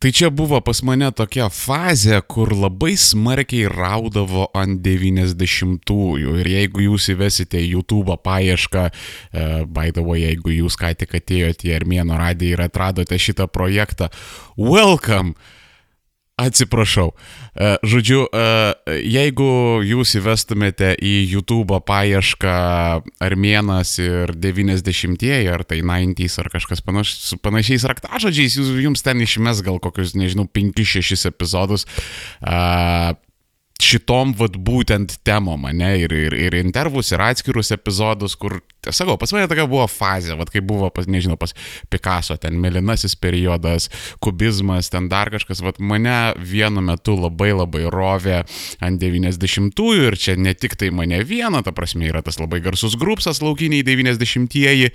Tai čia buvo pas mane tokia fazė, kur labai smarkiai raudavo ant 90-ųjų. Ir jeigu jūs įvesite YouTube paiešką, uh, by the way, jeigu jūs ką tik atėjote į Armėno radiją ir atradote šitą projektą, welcome! Atsiprašau. E, žodžiu, e, jeigu jūs įvestumėte į YouTube paiešką armėnas ir 90-ieji, ar tai 90s, ar kažkas panaš, su panašiais raktažodžiais, jums ten išmes gal kokius, nežinau, 5-6 epizodus šitom vat būtent temom, ne, ir, ir, ir intervus, ir atskirus epizodus, kur, sakau, pas mane tokia buvo fazė, vat kaip buvo, pas, nežinau, pas Picasso, ten melinasis periodas, kubizmas, ten dar kažkas, vat mane vienu metu labai labai rovė ant 90-ųjų ir čia ne tik tai mane vieną, ta prasme yra tas labai garsus grupsas laukiniai 90-ieji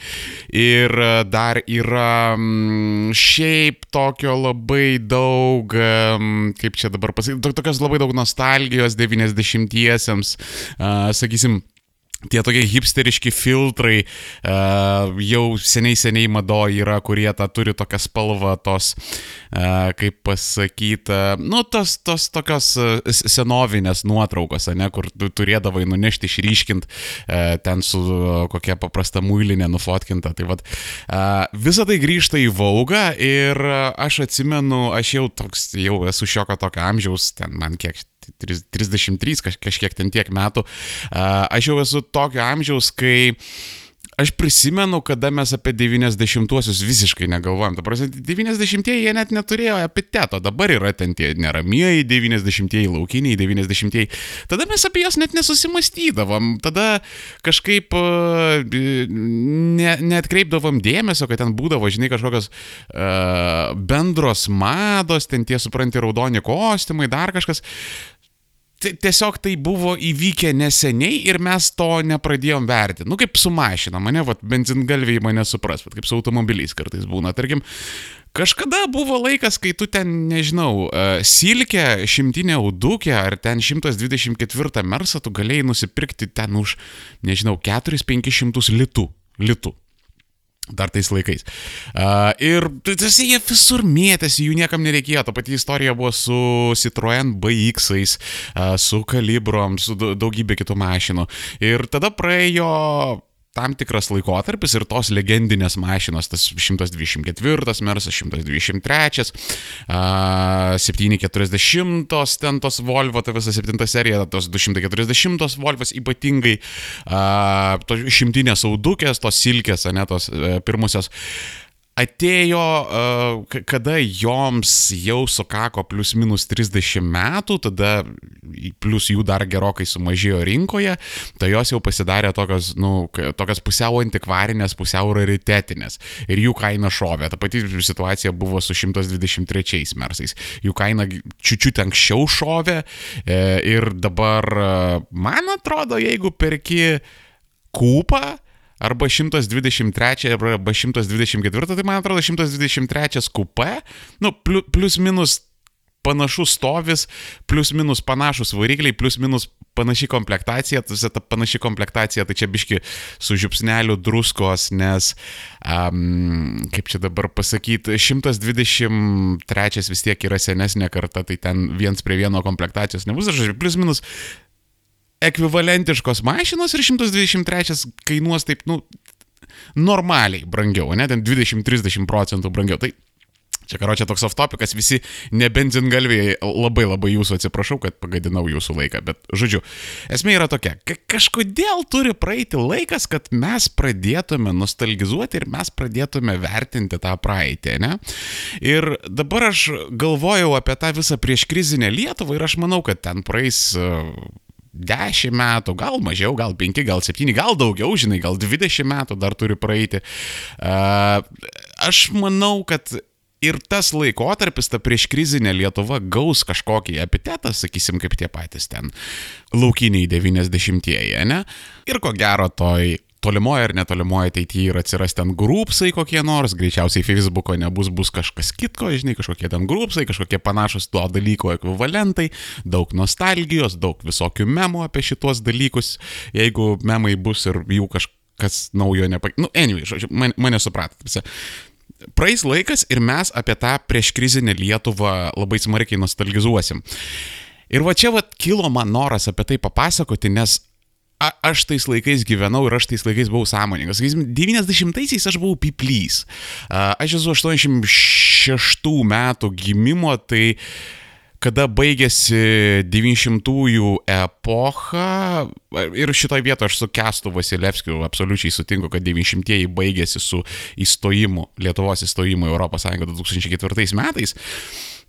ir dar yra mm, šiaip tokio labai daug, m, kaip čia dabar pasakyti, tokios labai daug nostalgijos nostalgijos 90-iesiams, uh, sakysim, tie tokie hipsteriški filtrai uh, jau seniai seniai mado yra, kurie tą turi tokią spalvą, tos, uh, kaip pasakyti, uh, nu, tos, tos tokios senovinės nuotraukos, ne, kur tu turėdavai nunešti, išryškint uh, ten su kokia paprasta muilinė nufotkinta. Tai vad, uh, visa tai grįžta į Vaugą ir aš atsimenu, aš jau toks, jau esu šiokio tokio amžiaus, ten man kiek 33 kaž, kažkiek ten tiek metų. Aš jau esu tokio amžiaus, kai aš prisimenu, kada mes apie 90-uosius visiškai negalvojam. Prasme, 90-ieji jie net neturėjo epiteto, dabar yra ten tie neramieji 90-ieji, laukiniai 90-ieji. Tada mes apie juos net nesusimastydavom, tada kažkaip ne, neatkreipdavom dėmesio, kad ten būdavo, žinai, kažkokios uh, bendros mados, ten tie supranti raudoni kostiumai, dar kažkas tiesiog tai buvo įvykę neseniai ir mes to nepradėjom vertinti. Nu, kaip su mašina, mane, vat, benzingalviai mane supras, bet kaip su automobiliais kartais būna. Tarkim, Kažkada buvo laikas, kai tu ten, nežinau, uh, silkę, šimtinę audukę ar ten 124 mersą tu galėjai nusipirkti ten už, nežinau, 4-500 litų. litų. Dar tais laikais. Uh, ir tas jie visur mėtėsi, jų niekam nereikėjo. Ta pati istorija buvo su Citroen BX, uh, su Kalibrom, su daugybė kitų mašinų. Ir tada praėjo tam tikras laikotarpis ir tos legendinės mašinos, tas 124 Mersas, 123, uh, 740, ten tos Volvo, ta visa 7 serija, tos 240 Volvas ypatingai, tos šimtinės audukės, tos silkės, ne tos uh, pirmusios. Uh, atėjo, kada joms jau sukako plus minus 30 metų, tada plus jų dar gerokai sumažėjo rinkoje, tai jos jau pasidarė tokios, nu, tokios pusiau antikvarinės, pusiau raritetinės. Ir jų kaina šovė. Ta pati situacija buvo su 123 mersais. Jų kaina čiučiut anksčiau šovė e, ir dabar, man atrodo, jeigu perki kūpą, arba 123 arba 124, tai man atrodo 123 kupė, nu, plus minus panašus stovis, plus minus panašus varikliai, plus minus panaši komplektacija, tai ta panaši komplektacija, tai čia biški su žiupsneliu druskos, nes, um, kaip čia dabar pasakyti, 123 vis tiek yra senesnė karta, tai ten viens prie vieno komplektacijos nebus, žodžiu, plus minus ekvivalentiškos mašinos ir 123 kainuos taip, nu, normaliai brangiau, ne, ten 20-30 procentų brangiau. Tai Čia karo čia toks oftopikas, visi nebenzingalviai labai labai jūsų atsiprašau, kad pagadinau jūsų laiką, bet žodžiu, esmė yra tokia, ka kažkodėl turi praeiti laikas, kad mes pradėtume nostalgizuoti ir mes pradėtume vertinti tą praeitį, ne? Ir dabar aš galvojau apie tą visą prieškrizinę Lietuvą ir aš manau, kad ten praeis 10 metų, gal mažiau, gal 5, gal 7, gal daugiau, žinai, gal 20 metų dar turi praeiti. Aš manau, kad ir tas laikotarpis, ta prieškrizinė Lietuva gaus kažkokį epitetą, sakysim, kaip tie patys ten laukiniai 90-ieji, ne? Ir ko gero toj tolimoje ar netolimoje ateityje ir atsiras ten grupsai kokie nors, greičiausiai Facebooko nebus, bus kažkas kitko, žinai, kažkokie ten grupsai, kažkokie panašus to dalyko ekvivalentai, daug nostalgijos, daug visokių memų apie šitos dalykus, jeigu memai bus ir jų kažkas naujo nepak... Nu, anyway, žodžiu, mane, mane supratot. Praeis laikas ir mes apie tą prieškrizinę Lietuvą labai smarkiai nostalgizuosim. Ir va čia va kilo man noras apie tai papasakoti, nes a, aš tais laikais gyvenau ir aš tais laikais buvau sąmoningas. 90-aisiais aš buvau piplys. Aš esu 86 metų gimimo, tai kada baigėsi 900-ųjų epocha ir šitoje vietoje aš su Kestu Vasilevskiu absoliučiai sutinku, kad 900-ieji baigėsi su įstojimu, Lietuvos įstojimu į ES 2004 metais.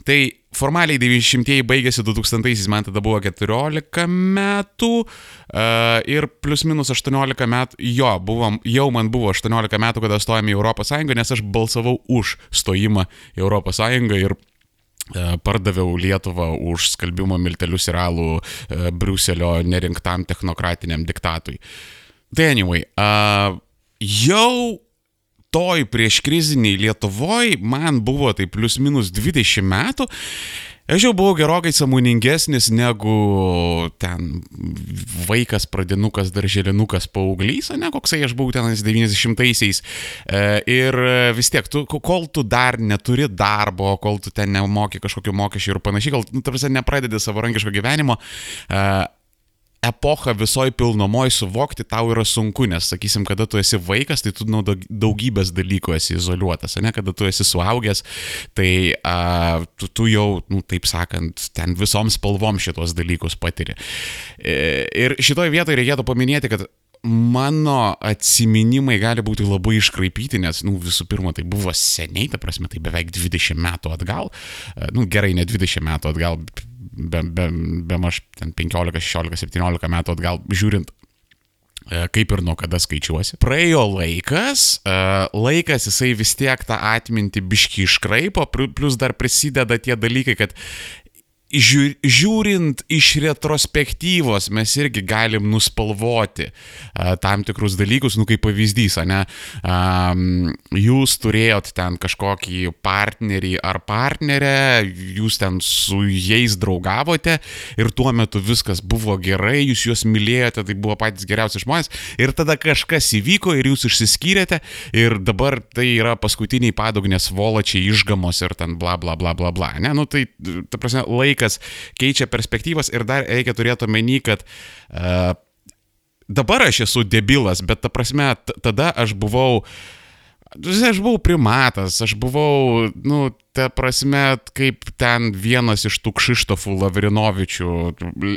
Tai formaliai 900-ieji baigėsi 2000-aisiais, man tada buvo 14 metų uh, ir plus minus 18 metų, jo, buvom, jau man buvo 18 metų, kada stojame į ES, nes aš balsavau už stojimą į ES ir E, pardaviau Lietuvą už skalbimo miltelius ir alų e, Briuselio nerinktam technokratiniam diktatui. Tai anyway, uh, jau toj prieš kriziniai Lietuvoje man buvo tai plus minus 20 metų Aš jau buvau gerokai samoningesnis negu ten vaikas, pradinukas, darželinukas, paauglys, ne koksai aš buvau tenais 90-aisiais. E, ir vis tiek, tu, kol tu dar neturi darbo, kol tu ten nemoki kažkokiu mokesčiu ir panašiai, kol, nu, tarsi, nepradedi savarankiško gyvenimo, e, epochą visoji pilnumoje suvokti tau yra sunku, nes, sakysim, kada tu esi vaikas, tai tu nuo daugybės dalykų esi izoliuotas, ne, kada tu esi suaugęs, tai a, tu, tu jau, nu, taip sakant, ten visom spalvom šitos dalykus patiri. E, ir šitoje vietoje reikėtų paminėti, kad mano atsiminimai gali būti labai iškraipyti, nes, nu, visų pirma, tai buvo seniai, ta prasme, tai beveik 20 metų atgal, e, nu, gerai, ne 20 metų atgal, be, be, be maž 15, 16, 17 metų atgal žiūrint e, kaip ir nuo kada skaičiuosi. Praėjo laikas, e, laikas jisai vis tiek tą atmintį biški iškraipo, plus dar prisideda tie dalykai, kad žiūrint iš retrospektyvos mes irgi galim nuspalvoti a, tam tikrus dalykus, nu kaip pavyzdys, ne, a, jūs turėjot ten kažkokį partnerį ar partnerę, jūs ten su jais draugavote ir tuo metu viskas buvo gerai, jūs juos mylėjote, tai buvo patys geriausi žmonės. Ir tada kažkas įvyko ir jūs išsiskyrėte ir dabar tai yra paskutiniai padugnės volačiai išgamos ir ten bla bla bla bla bla, ne, nu tai, ta prasme, laikas laikas keičia perspektyvas ir dar reikia turėti omeny, kad uh, dabar aš esu debilas, bet ta prasme, tada aš buvau Aš buvau primatas, aš buvau, nu, ta prasme, kaip ten vienas iš tų Kšištofų Lavrinovičių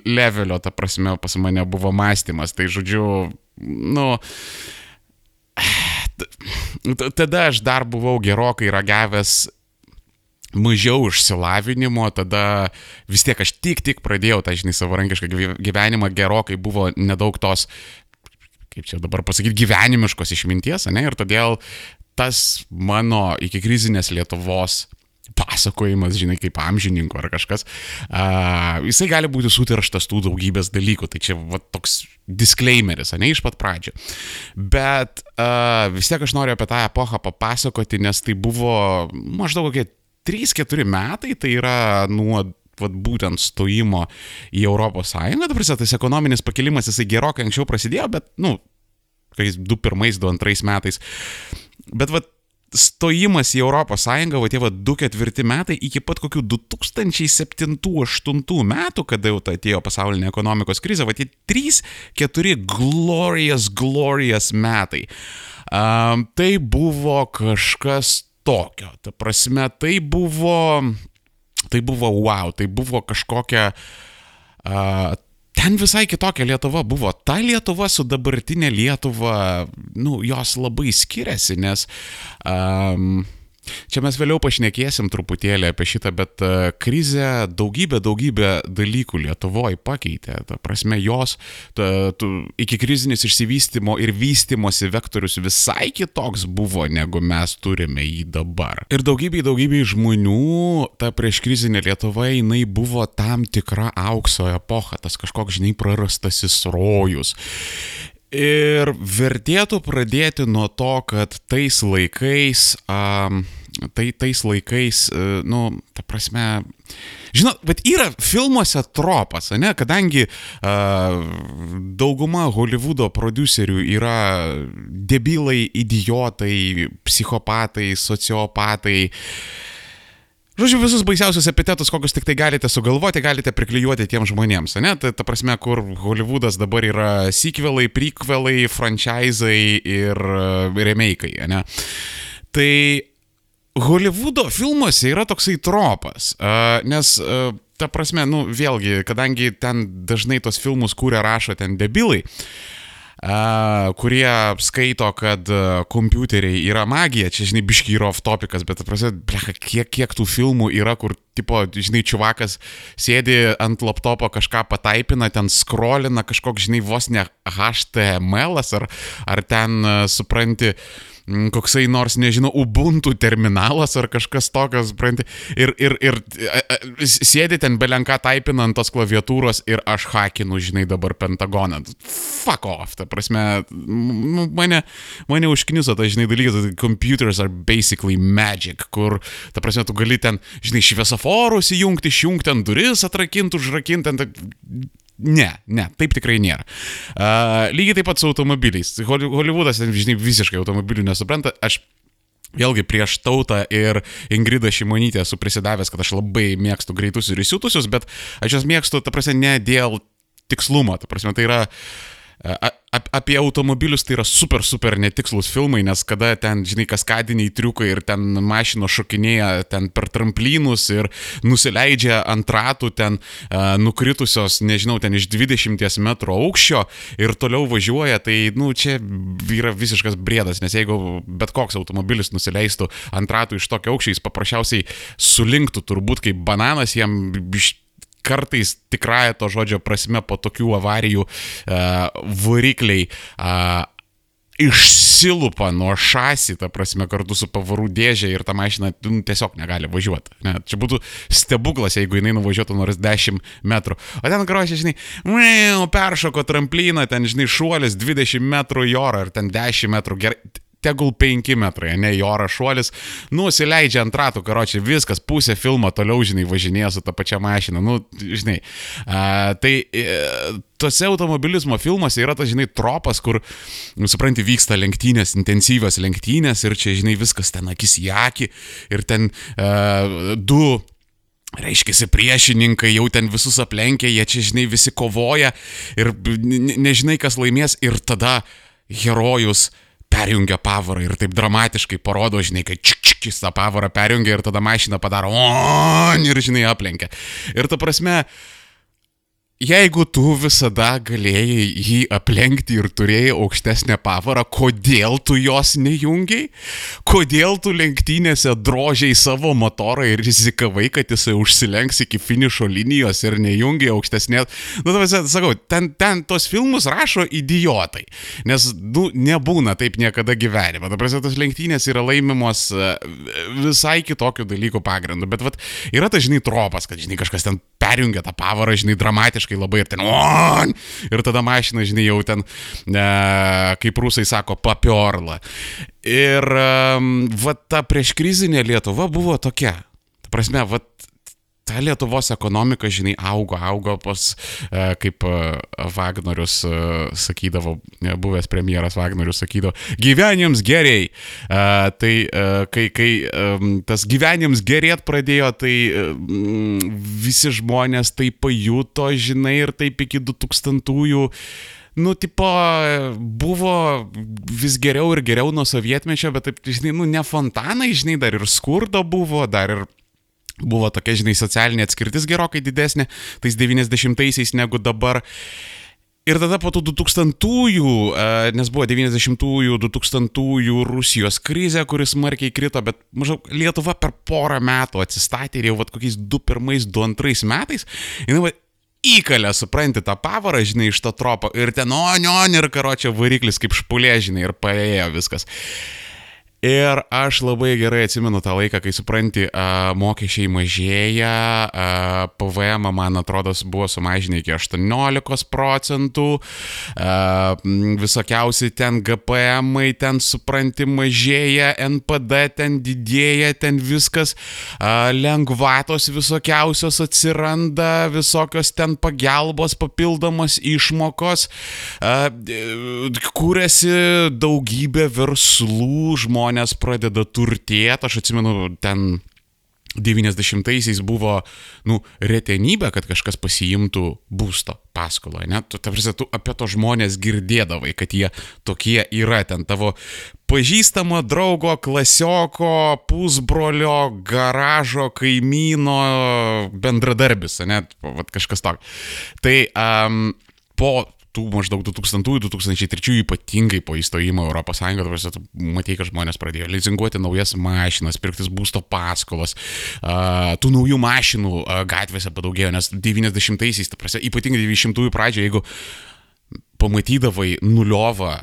levelio, ta prasme, pas mane buvo mąstymas. Tai žodžiu, nu, tada aš dar buvau gerokai ragavęs mažiau išsilavinimo, tada vis tiek aš tik tik pradėjau tą, žinai, savarankišką gyvenimą, gerokai buvo nedaug tos, kaip čia dabar pasakyti, gyvenimiškos išminties, ne? Ir todėl tas mano iki krizinės Lietuvos pasakojimas, žinai, kaip amžininko ar kažkas, uh, jisai gali būti sutirštas tų daugybės dalykų. Tai čia va, toks disclaimeris, ne iš pat pradžio. Bet uh, vis tiek aš noriu apie tą epochą papasakoti, nes tai buvo maždaug kokie 3-4 metai, tai yra nuo vat, būtent stojimo į Europos Sąjungą, dabar tas ekonominis pakilimas jisai gerokai anksčiau prasidėjo, bet, nu, kokiais 2-1-2-2 metais. Bet, vat, stojimas į Europos Sąjungą, va tie va 2-4 metai iki pat kokių 2007-2008 metų, kada jau atėjo pasaulinė ekonomikos krizė, va tie 3-4 glorious, glorious metai. Um, tai buvo kažkas tokio. Ta prasme, tai buvo, tai buvo wow, tai buvo kažkokia... Uh, ten visai kitokia Lietuva buvo. Ta Lietuva su dabartinė Lietuva, nu, jos labai skiriasi, nes um, Čia mes vėliau pašnekėsim truputėlį apie šitą, bet e, krizė daugybę, daugybę dalykų Lietuvoje pakeitė. Ta prasme, jos ta, tu, iki krizinis išsivystimo ir vystimosi vektorius visai kitoks buvo, negu mes turime jį dabar. Ir daugybė, daugybė žmonių, ta prieš krizinė Lietuva, jinai buvo tam tikra aukso epocha, tas kažkoks, žinai, prarastasis rojus. Ir vertėtų pradėti nuo to, kad tais laikais um, tai tais laikais, e, nu, ta prasme, Žinot, bet yra filmuose tropas, ne, kadangi uh, dauguma Hollywoodo producerių yra debilai, idiotai, psichopatai, sociopatai. Žodžiu, visus baisiausius epitetus, kokius tik tai galite sugalvoti, galite priklijuoti tiem žmonėms, ne? Ta, ta prasme, kur Hollywoodas dabar yra sequelai, prequelai, franchise'ai ir uh, remake'ai, ne? Tai Hollywoodo filmuose yra toksai tropas, nes ta prasme, nu vėlgi, kadangi ten dažnai tos filmus kūrė rašo ten debilai, uh, kurie skaito, kad uh, kompiuteriai yra magija, čia, žinai, biški yra off topikas, bet, blecha, kiek, kiek tų filmų yra, kur, tipo, žinai, čiuvakas sėdi ant laptopo kažką pataipina, ten scrollina kažkoks, žinai, vos ne HTML ar, ar ten, uh, supranti, uh, koksai nors, nežinau, Ubuntu terminalas ar kažkas tokios, supranti, ir, ir, ir sėdi ten belenką taipinant tos klaviatūros ir aš hakinu, žinai, dabar Pentagoną. Fuck off, ta prasme, mane, mane užkniso, tai žinai, dalykas, computers are basically magic, kur, ta prasme, tu gali ten, žinai, šviesoforus įjungti, išjungti ant duris, atrakinti, užrakinti, ten Ne, ne, taip tikrai nėra. Uh, lygiai taip pat su automobiliais. Hollywoodas, žinai, visiškai automobilių nesupranta. Aš Vėlgi prieš tautą ir Ingridą Šimonytę esu prisidavęs, kad aš labai mėgstu greitus ir įsiutusius, bet aš juos mėgstu, ta prasme, ne dėl tikslumo, ta prasme, tai yra uh, apie automobilius tai yra super, super netikslus filmai, nes kada ten, žinai, kaskadiniai triukai ir ten mašinos šokinėja ten per tramplynus ir nusileidžia ant ratų ten uh, nukritusios, nežinau, ten iš 20 m aukščio ir toliau važiuoja, tai, nu, čia yra visiškas brėdas, nes jeigu bet koks automobilis nusileistų ant ratų iš tokio aukščio, jis paprasčiausiai sulinktų turbūt kaip bananas, jam iš kartais tikrąją to žodžio prasme po tokių avarijų uh, varikliai išsilupa nuo šasi, ta prasme, kartu su pavarų dėžė ir ta mašina nu, tiesiog negali važiuoti. Ne, čia būtų stebuklas, jeigu jinai nuvažiuotų nors 10 metrų. O ten, grožė, žinai, peršoko tramplyną, ten, žinai, šuolis 20 metrų į orą ir ten 10 metrų. Gerai tegul 5 metrai, ne į orą šuolis, nusileidžia ant ratų, karočiui, viskas, pusė filmo toliau, žinai, važinėja su ta pačia mašina, nu, žinai. A, tai e, tuose automobilizmo filmuose yra tas, žinai, tropas, kur, nu, supranti, vyksta lenktynės, intensyvios lenktynės ir čia, žinai, viskas ten akis į akį ir ten a, du Reiškia, priešininkai jau ten visus aplenkė, jie čia, žinai, visi kovoja ir nežinai, kas laimės ir tada herojus uh, perjungia pavarą ir taip dramatiškai parodo, žinai, kad čik čik jis tą pavarą perjungia ir tada mašina padaro on ir, žinai, aplenkia. Ir ta prasme, uh, Jeigu tu visada galėjai jį aplenkti ir turėjai aukštesnę pavarą, kodėl tu jos nejungiai? Kodėl tu lenktynėse drožiai savo motorą ir rizikavai, kad jisai užsilenks iki finišo linijos ir nejungiai aukštesnės? Nu, tavasi, sakau, ten, ten tos filmus rašo idiotai, nes, nu, nebūna taip niekada gyvenime. Dabar tos lenktynės yra laimimos e, visai kitokių dalykų pagrindu, bet vat, yra tas, žinai, tropas, kad, žinai, kažkas ten perjungia tą pavarą, žinai, dramatiškai labai ir ten, on, ir tada mašina, žinai, jau ten, e, kaip rusai sako, papiorla. Ir va ta prieškrizinė Lietuva buvo tokia. Ta prasme, va ta Lietuvos ekonomika, žinai, augo, augo pas, e, kaip e, Wagnerius e, sakydavo, buvęs premjeras Wagnerius sakydavo, gyvenims geriai. Tai kai, kai tas gyvenims gerėt pradėjo, tai visi žmonės tai pajuto, žinai, ir taip iki 2000-ųjų nu, tipo, buvo vis geriau ir geriau nuo sovietmečio, bet taip, žinai, nu, ne fontanai, žinai, dar ir skurdo buvo, dar ir buvo tokia, žinai, socialinė atskirtis gerokai didesnė, tais 90-aisiais negu dabar. Ir tada po tų 2000-ųjų, e, nes buvo 90-ųjų, 2000-ųjų Rusijos krizė, kuris smarkiai krito, bet maždaug Lietuva per porą metų atsistatė ir jau vat kokiais 21-22 metais, jinai va, įkalė, supranti, tą pavarą, žinai, iš to tropo ir ten, o, nion, ir karočio variklis kaip špulė, žinai, ir paėjo viskas. Ir aš labai gerai atsimenu tą laiką, kai supranti, a, mokesčiai mažėja, a, PVM, man atrodo, buvo sumažinę iki 18 procentų, a, visokiausi ten GPM, ten supranti, mažėja, NPD ten didėja, ten viskas, a, lengvatos visokiausios atsiranda, visokios ten pagalbos, papildomos išmokos, a, kūrėsi daugybė verslų, žmonės žmonės pradeda turtėti, aš atsimenu, ten 90-aisiais buvo, nu, retenybė, kad kažkas pasiimtų būsto paskolą, ne? Tu, ta prasme, tu apie to žmonės girdėdavai, kad jie tokie yra, ten tavo pažįstamo draugo, klasioko, pusbrolio, garažo, kaimyno, bendradarbis, ne? Vat kažkas toks. Tai um, po tų maždaug 2000-2003 ypatingai po įstojimo Europos Sąjungą, tu matei, kad žmonės pradėjo lizinguoti naujas mašinas, pirktis būsto paskolas, tų naujų mašinų gatvėse padaugėjo, nes 90-aisiais, ypatingai 90-ųjų pradžioje, jeigu pamatydavai nuliovą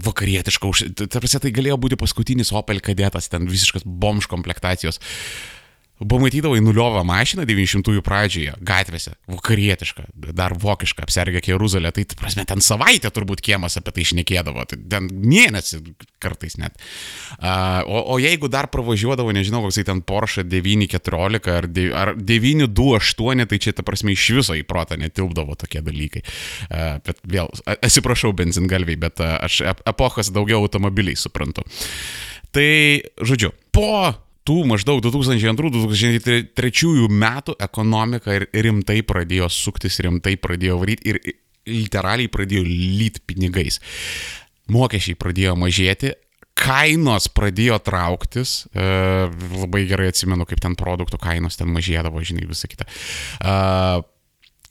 vakarietišką, tarsi tai galėjo būti paskutinis Opel kadetas, ten visiškas bomž komplektacijos. Uh, pamatydavai nuliovą mašiną 900-ųjų pradžioje, gatvėse, vakarietišką, dar vokišką, apsergę Jeruzalę, tai, prasme, ten savaitę turbūt kiemas apie tai išnekėdavo, tai ten mėnesį kartais net. Uh, o, o jeigu dar pravažiuodavo, nežinau, koksai ten Porsche 914 ar, de, ar 928, tai čia, ta prasme, iš viso į protą netilpdavo tokie dalykai. Uh, bet vėl, atsiprašau, benzingalviai, bet uh, aš epochas daugiau automobiliai suprantu. Tai, žodžiu, po tų maždaug 2002-2003 metų ekonomika rimtai pradėjo suktis, rimtai pradėjo varyti ir literaliai pradėjo lyt pinigais. Mokesčiai pradėjo mažėti, kainos pradėjo trauktis, e, labai gerai atsimenu, kaip ten produktų kainos ten mažėdavo, žinai, visą kitą. E,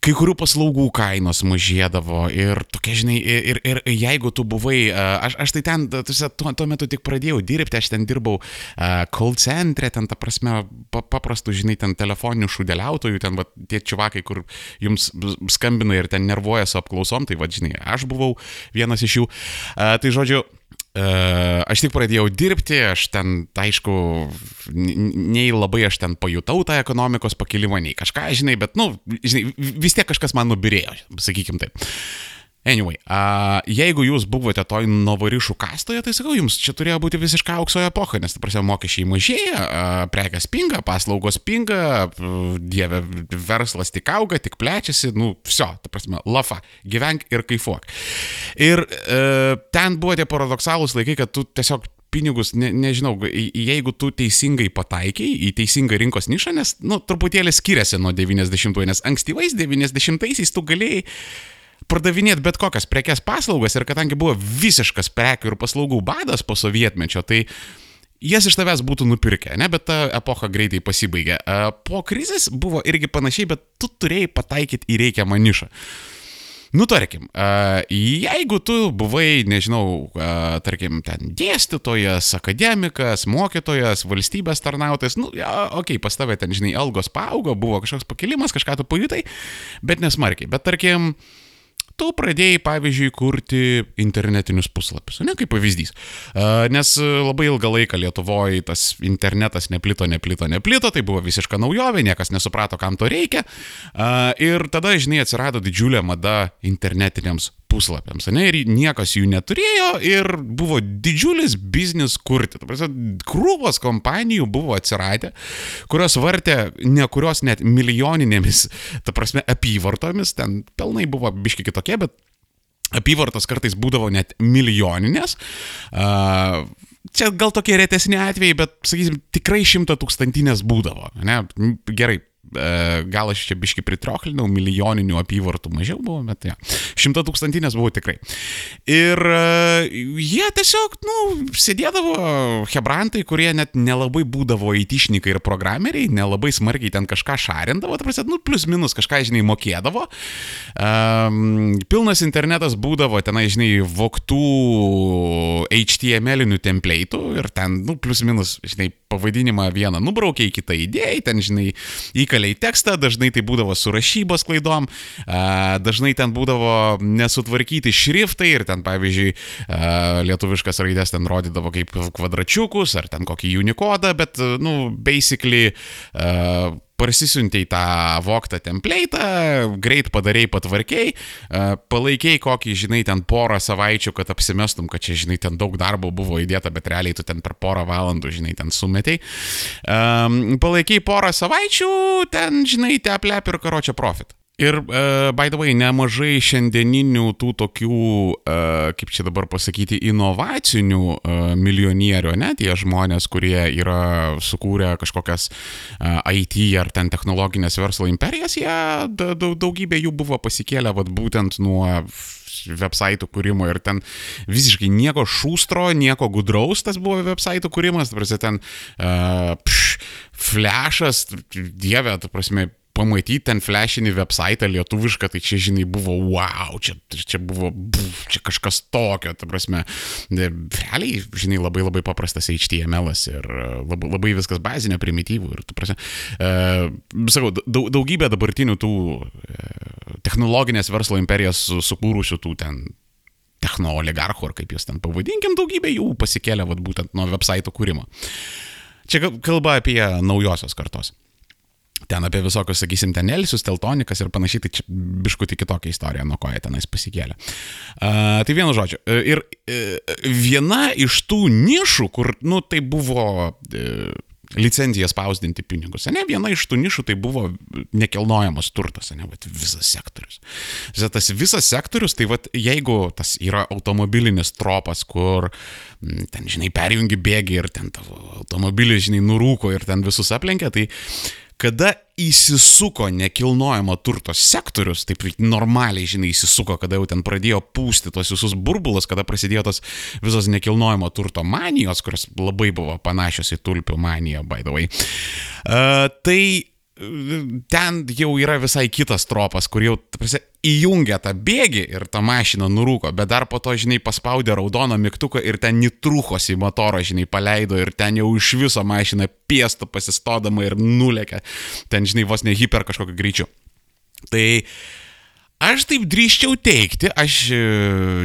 kai kurių paslaugų kainos mažėdavo ir tokia, žinai, ir, ir, jeigu tu buvai, aš, aš tai ten, tuo, tuo metu tik pradėjau dirbti, aš ten dirbau uh, call centre, ten ta prasme, pa, paprastų, žinai, ten telefoninių šūdeliautojų, ten va, tie čivakai, kur jums skambina ir ten nervuoja su apklausom, tai va, žinai, aš buvau vienas iš jų. Uh, tai žodžiu, Uh, aš tik pradėjau dirbti, aš ten, tai aišku, nei labai aš ten pajutau tą ekonomikos pakilimą, nei kažką, žinai, bet, nu, žinai, vis tiek kažkas man nubirėjo, sakykim taip. Anyway, uh, jeigu jūs buvote toj novarišų kastoje, tai sakau, jums čia turėjo būti visiškai aukso epocha, nes, ta prasme, mokesčiai mažėja, uh, prekes pinga, paslaugos pinga, uh, dieve, verslas tik auga, tik plečiasi, nu, viso, ta prasme, lafa, gyvenk ir kaifuok. Ir uh, ten buvo tie paradoksalūs laikai, kad tu tiesiog pinigus, ne, nežinau, jeigu tu teisingai pataikiai į teisingą rinkos nišą, nes, nu, truputėlį skiriasi nuo 90-ųjų, nes ankstyvais 90-aisiais tu galėjai pardavinėti bet kokias prekes paslaugas ir kadangi buvo visiškas prekių ir paslaugų badas po sovietmečio, tai jas iš tavęs būtų nupirkę, ne, bet ta epocha greitai pasibaigė. Po krizės buvo irgi panašiai, bet tu turėjai pataikyti į reikiamą nišą. Nu, tarkim, jeigu tu buvai, nežinau, tarkim, ten dėstytojas, akademikas, mokytojas, valstybės tarnautojas, nu, ja, okei, okay, pas tavę ten, žinai, algos paaugo, buvo kažkoks pakilimas, kažką tu pajutai, bet nesmarkiai. Bet tarkim, uh, tu pradėjai, pavyzdžiui, kurti internetinius puslapius, ne kaip pavyzdys. Nes labai ilgą laiką Lietuvoje tas internetas neplito, neplito, neplito, tai buvo visiška naujovė, niekas nesuprato, kam to reikia. Ir tada, žinai, atsirado didžiulė mada internetiniams puslapiams, ne, ir niekas jų neturėjo ir buvo didžiulis biznis kurti. Krūvos kompanijų buvo atsiradę, kurios vartė ne kurios net milijoninėmis, ta prasme, apyvartomis, ten pelnai buvo biški kitokie, bet apyvartos kartais būdavo net milijoninės. Uh, čia gal tokie retesni atvejai, bet, sakysim, tikrai šimta tūkstantinės būdavo. Ne? Gerai, gal aš čia biški pritrochlinau, milijoninių apyvartų mažiau buvo, bet ja, šimta tūkstantinės buvo tikrai. Ir e, jie tiesiog, nu, sėdėdavo hebrantai, kurie net nelabai būdavo įtišnikai ir programeriai, nelabai smarkiai ten kažką šarindavo, prasė, nu, plus minus kažką, žinai, mokėdavo. Um, pilnas internetas būdavo tenai, žinai, voktų HTML-inių template'ų ir ten, nu, plus minus, žinai, pavadinimą vieną nubraukė, kitą idėją, ten, žinai, į įkaliai tekstą, dažnai tai būdavo su rašybos klaidom, dažnai ten būdavo nesutvarkyti šriftai ir ten, pavyzdžiui, lietuviškas raidės ten rodydavo kaip kvadračiukus ar ten kokį Unikodą, bet, nu, basically parsisiuntėjai tą voktą template'ą, greit padarėjai patvarkiai, palaikiai kokį, žinai, ten porą savaičių, kad apsimestum, kad čia, žinai, ten daug darbo buvo įdėta, bet realiai tu ten per porą valandų, žinai, ten sumetėjai. Palaikiai porą savaičių, ten, žinai, te aplep ir karočią profit. Ir, uh, by the way, nemažai šiandieninių tų tokių, uh, kaip čia dabar pasakyti, inovacinių uh, milijonierių, ne, tie žmonės, kurie yra sukūrę kažkokias uh, IT ar ten technologinės verslo imperijas, jie daugybė jų buvo pasikėlę vat, būtent nuo websaitų kūrimo ir ten visiškai nieko šūstro, nieko gudraus tas buvo websaitų kūrimas, tarsi ten uh, pš, flashas, dieve, tu prasme, pamatyti ten flashinį website lietuvišką, tai čia, žinai, buvo wow, čia, čia buvo, buf, čia kažkas tokio, ta prasme, realiai, žinai, labai labai paprastas HTML ir e, labai, labai viskas bazinė, primityvų ir, tu prasme, e, sakau, daug, daugybė dabartinių tų e, technologinės verslo imperijas sukūrusių tų ten technooligarchų, ar kaip jūs ten pavadinkim, daugybė jų pasikėlė vat, būtent nuo website kūrimo. Čia kalba apie naujosios kartos ten apie visokius, sakysim, ten Elsius, Teltonikas ir panašiai, tai čia biškutį kitokia istorija, nuo ko jie tenais pasikėlė. Uh, tai vienu žodžiu. Ir uh, viena iš tų nišų, kur, nu, tai buvo uh, licenciją spausdinti pinigus. Ne, viena iš tų nišų tai buvo nekilnojamas turtas, ne, bet visas sektorius. Tas visas sektorius, tai vad, jeigu tas yra automobilinis tropas, kur ten, žinai, perjungi bėgi ir ten tavo automobilis, žinai, nurūko ir ten visus aplenkia, tai kada įsisuko nekilnojamo turto sektorius, taip normaliai, žinai, įsisuko, kada jau ten pradėjo pūsti tos visus burbulus, kada prasidėjo tos visos nekilnojamo turto manijos, kurios labai buvo panašios į tulpių maniją, by the way. Uh, tai ten jau yra visai kitas tropas, kur jau, prasė, įjungia tą bėgį ir tą mašiną nurūko, bet dar po to, žinai, paspaudė raudoną mygtuką ir ten nitrūkos į motorą, žinai, paleido ir ten jau iš viso mašina piestų pasistodama ir nulėkė, ten, žinai, vos ne hiper kažkokiu greičiu. Tai uh, Aš taip drįščiau teikti, aš e,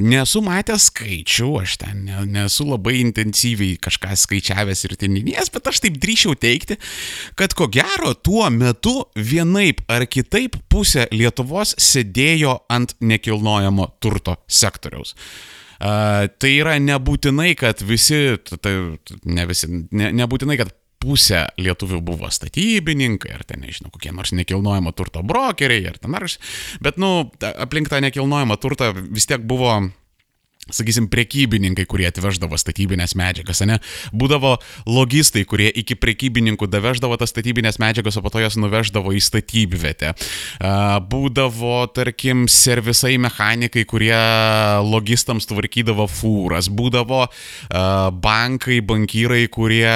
nesu matęs skaičių, aš ten nesu labai intensyviai kažką skaičiavęs ir teninės, bet aš taip drįščiau teikti, kad ko gero tuo metu vienaip ar kitaip pusė Lietuvos sėdėjo ant nekilnojamo turto sektoriaus. Uh, tai yra nebūtinai, kad visi, tai, ne visi, ne, nebūtinai, kad pusė lietuvių buvo statybininkai, ar ten, nežinau, kokie nors nekilnojamo turto brokeriai, ar ten ar, bet, nu, aplink tą nekilnojamą turtą vis tiek buvo sakysim, prekybininkai, kurie atveždavo statybinės medžiagas, ne? Būdavo logistai, kurie iki prekybininkų daveždavo tas statybinės medžiagas, o po to jas nuveždavo į statybvietę. Būdavo, tarkim, servisai mechanikai, kurie logistams tvarkydavo fūras. Būdavo bankai, bankyrai, kurie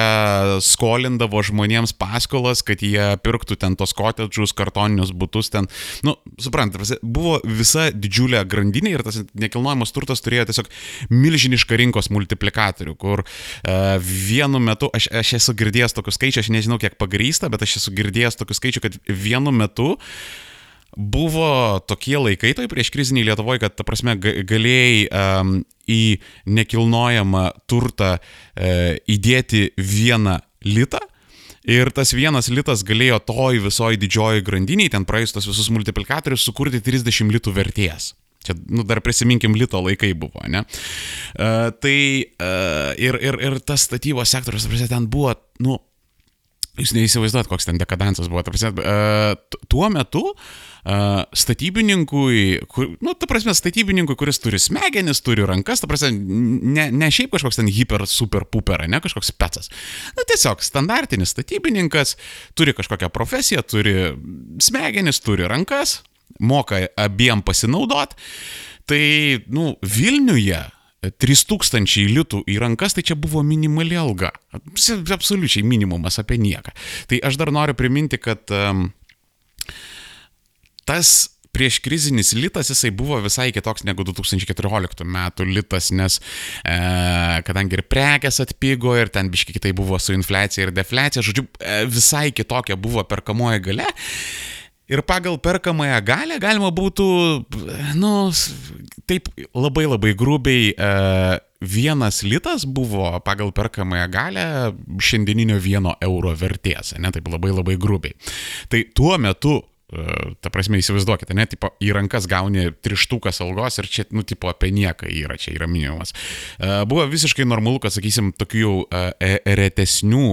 skolindavo žmonėms paskolas, kad jie pirktų ten tos kotedžus, kartoninius būtus ten. Nu, suprantate, buvo visa didžiulė grandinė ir tas nekilnojamas turtas turėjo tiesiog tiesiog milžinišką rinkos multiplikatorių, kur uh, vienu metu, aš, aš esu girdėjęs tokių skaičių, aš nežinau kiek pagrysta, bet aš esu girdėjęs tokių skaičių, kad vienu metu buvo tokie laikai, tai prieš krizinį Lietuvoje, kad, ta prasme, galėjai um, į nekilnojamą turtą uh, įdėti vieną litą. Ir tas vienas litas galėjo toj visoji didžioji grandiniai, ten praėjus tos visus multiplikatorius, sukurti 30 litų vertės. Čia, nu, dar prisiminkim, lito laikai buvo, ne? Uh, tai uh, ir, ir, ir tas statybos sektorius, ten buvo, nu, jūs neįsivaizduot, koks ten dekadansas buvo. Prasme, uh, tuo metu uh, statybininkui, kur, nu, ta prasme, statybininkui, kuris turi smegenis, turi rankas, ta prasme, ne, ne šiaip kažkoks ten hiper, super, puper, ne kažkoks specas. Na, tiesiog standartinis statybininkas turi kažkokią profesiją, turi smegenis, turi rankas, moka abiem pasinaudot, tai, nu, Vilniuje 3000 litų į rankas, tai čia buvo minimali alga. Absoliučiai minimumas apie nieką. Tai aš dar noriu priminti, kad um, tas prieš krizinis litas jisai buvo visai kitoks negu 2014 metų litas, nes e, kadangi ir prekes atpigo ir ten biškai kitai buvo su infliacija ir defliacija, žodžiu, e, visai kitokia buvo perkamoji gale. Ir pagal perkamąją galę galima būtų, nu, taip labai labai grubiai, e, vienas litas buvo pagal perkamąją galę šiandieninio vieno euro vertės, ne, taip labai labai grubiai. Tai tuo metu Ta prasme, įsivaizduokite, ne, tipo, į rankas gauni trištukas algos ir čia, nu, tipo, apie nieką yra, čia yra minimumas. Buvo visiškai normalu, kad, sakysim, tokių jau e, retesnių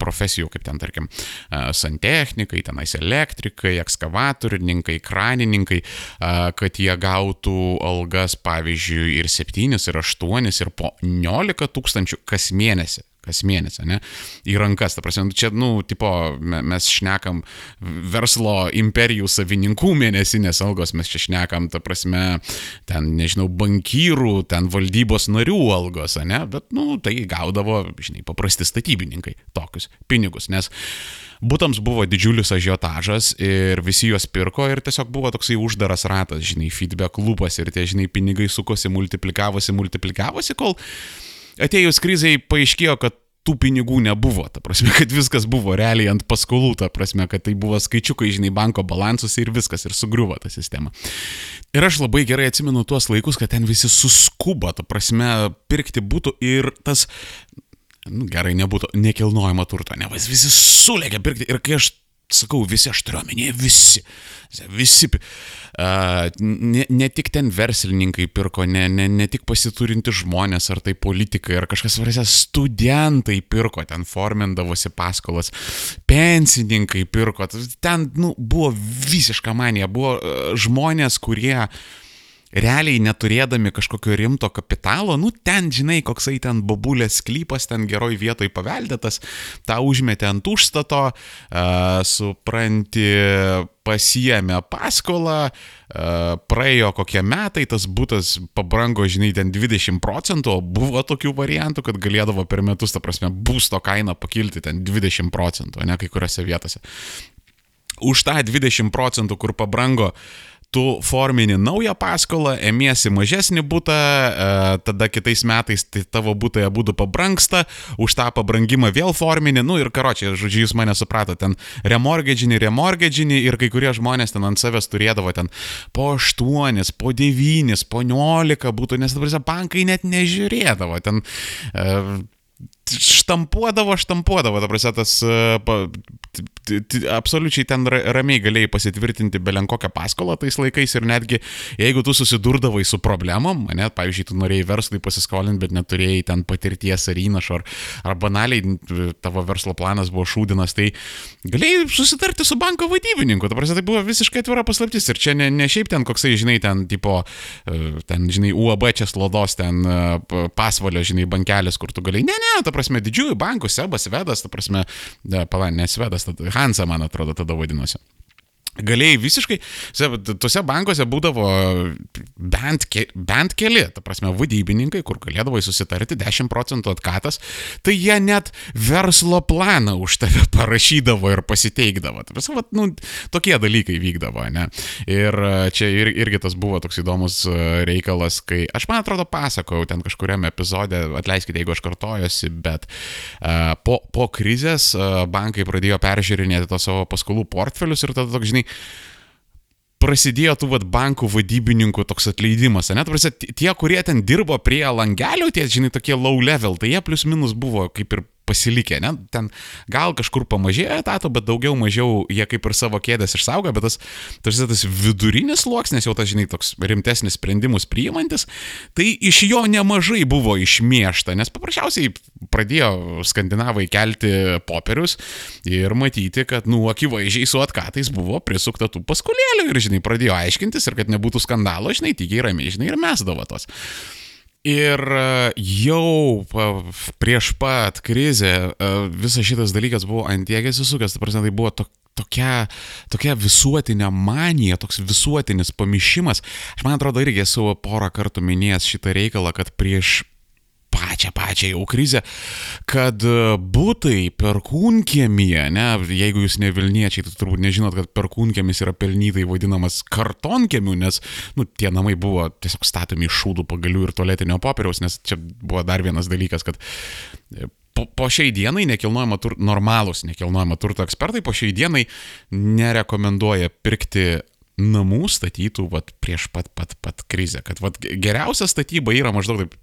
profesijų, kaip ten, tarkim, santechnikai, tenais elektrikai, ekskavatorininkai, kranininkai, kad jie gautų algas, pavyzdžiui, ir 7, ir 8, ir po 19 tūkstančių kas mėnesį kas mėnesį, ne, į rankas. Ta prasme, čia, nu, tipo, mes šnekam verslo imperijų savininkų mėnesinės algos, mes čia šnekam, ta prasme, ten, nežinau, bankyrų, ten valdybos narių algos, ne, bet, nu, tai gaudavo, žinai, paprasti statybininkai tokius pinigus, nes būtams buvo didžiulis ažiotažas ir visi juos pirko ir tiesiog buvo toksai uždaras ratas, žinai, feedback lūpas ir tie, žinai, pinigai sukosi, multiplikavosi, multiplikavosi, kol atėjus krizai paaiškėjo, kad tų pinigų nebuvo, ta prasme, kad viskas buvo realiai ant paskolų, ta prasme, kad tai buvo skaičiukai, žinai, banko balansus ir viskas, ir sugriuvo ta sistema. Ir aš labai gerai atsimenu tuos laikus, kad ten visi suskubo, ta prasme, pirkti būtų ir tas, nu, gerai nebūtų, nekilnojama turto, ne, visi sulėkė pirkti ir kai aš sakau, visi, aš turiu omenyje, visi. Visi. Uh, ne, ne tik ten verslininkai pirko, ne, ne, ne tik pasiturinti žmonės, ar tai politikai, ar kažkas svarsia, studentai pirko, ten formindavosi paskolas, pensininkai pirko, ten nu, buvo visiška manija, buvo uh, žmonės, kurie uh, realiai neturėdami kažkokio rimto kapitalo, nu ten, žinai, koksai ten bobulės sklypas, ten geroj vietoj paveldėtas, tą užmetė ant užstato, uh, supranti, pasiemė paskolą, uh, praėjo kokie metai, tas būtas pabrango, žinai, ten 20 procentų, o buvo tokių variantų, kad galėdavo per metus, ta prasme, būsto kaina pakilti ten 20 procentų, ne kai kuriuose vietose. Už tą 20 procentų, kur pabrango uh, tu formini naują paskolą, emiesi mažesnį būtą, e, tada kitais metais tai tavo būtai būtų pabranksta, už tą pabrangimą vėl formini, nu ir karočią, žodžiu, jūs mane suprato, ten remortgaginį, remortgaginį ir kai kurie žmonės ten ant savęs turėdavo ten po 8, po 9, po 11 būtų, nes dabar bankai net nežiūrėdavo, ten e, štampuodavo, štampuodavo, ta prasme, tas pa, absoliučiai ten ramiai galėjai pasitvirtinti belenkokią paskolą tais laikais ir netgi jeigu tu susidurdavai su problemom, ne, pavyzdžiui, tu norėjai verslui pasiskolinti, bet neturėjai ten patirties ar įnašo, ar, ar banaliai tavo verslo planas buvo šūdinas, tai galėjai susitarti su banko vadybininku, ta prasme, tai buvo visiškai atvira paslaptis. Ir čia ne, ne šiaip ten koksai, žinai, ten tipo, e, ten, žinai, UAB čia slodos, ten e, pasvalio, žinai, bankelis, kur tu galėjai, ne, ne, ta prasme, didžiųjų bankų, Sebas, Vedas, ta prasme, pala, nesvedas, Hansa, man atrodo, tada vadinosi. Galėjai visiškai, tuose bankuose būdavo bent, ke, bent keli, ta prasme, vadybininkai, kur galėdavo susitarti 10 procentų atkatas, tai jie net verslo planą už tave parašydavo ir pasiteikdavo. Tai visą, nu, tokie dalykai vykdavo, ne? Ir e, čia ir, irgi tas buvo toks įdomus e, reikalas, kai, aš man atrodo, pasakojau ten kažkuriame epizode, atleiskite, jeigu aš kartojosi, bet uh, po, po krizės uh, bankai pradėjo peržiūrinėti tos savo paskolų portfelius ir tada toks, žinai, prasidėjo tų vat, bankų vadybininkų toks atleidimas, net prasė, tie, kurie ten dirbo prie langelių, tie, žinai, tokie low level, tai jie plius minus buvo kaip ir pasilikę, ne? Ten gal kažkur pamažėjo etato, bet daugiau mažiau jie kaip ir savo kėdės išsaugo, bet tas, tas, tas vidurinis sluoksnis, jau tas, žinai, toks rimtesnis sprendimus priimantis, tai iš jo nemažai buvo išmiešta, nes paprasčiausiai pradėjo skandinavai kelti popierius ir matyti, kad, nu, akivaizdžiai su atkatais buvo prisukta tų paskolėlių ir, žinai, pradėjo aiškintis ir kad nebūtų skandalo, žinai, tykiai ramiai, žinai, ir mesdavo tos. Ir e, jau prieš pat krizę e, visas šitas dalykas buvo antiekės įsukęs, tai buvo to, tokia, tokia visuotinė manija, toks visuotinis pamišimas. Aš man atrodo irgi esu porą kartų minėjęs šitą reikalą, kad prieš pačią, pačią jau krizę, kad e, būtai perkūnkiemyje, ne, jeigu jūs ne Vilniečiai, tai turbūt nežinot, kad perkūnkiemis yra pelnytai vadinamas kartonkiemiu, nes, nu, tie namai buvo tiesiog statomi iš šūdų pagalių ir tualetinio popieriaus, nes čia buvo dar vienas dalykas, kad e, po, po šiai dienai nekilnojamo turto, normalūs nekilnojamo turto ekspertai po šiai dienai nerekomenduoja pirkti namų statytų vat, prieš pat pat pat krizę. Kad vat, geriausia statyba yra maždaug taip,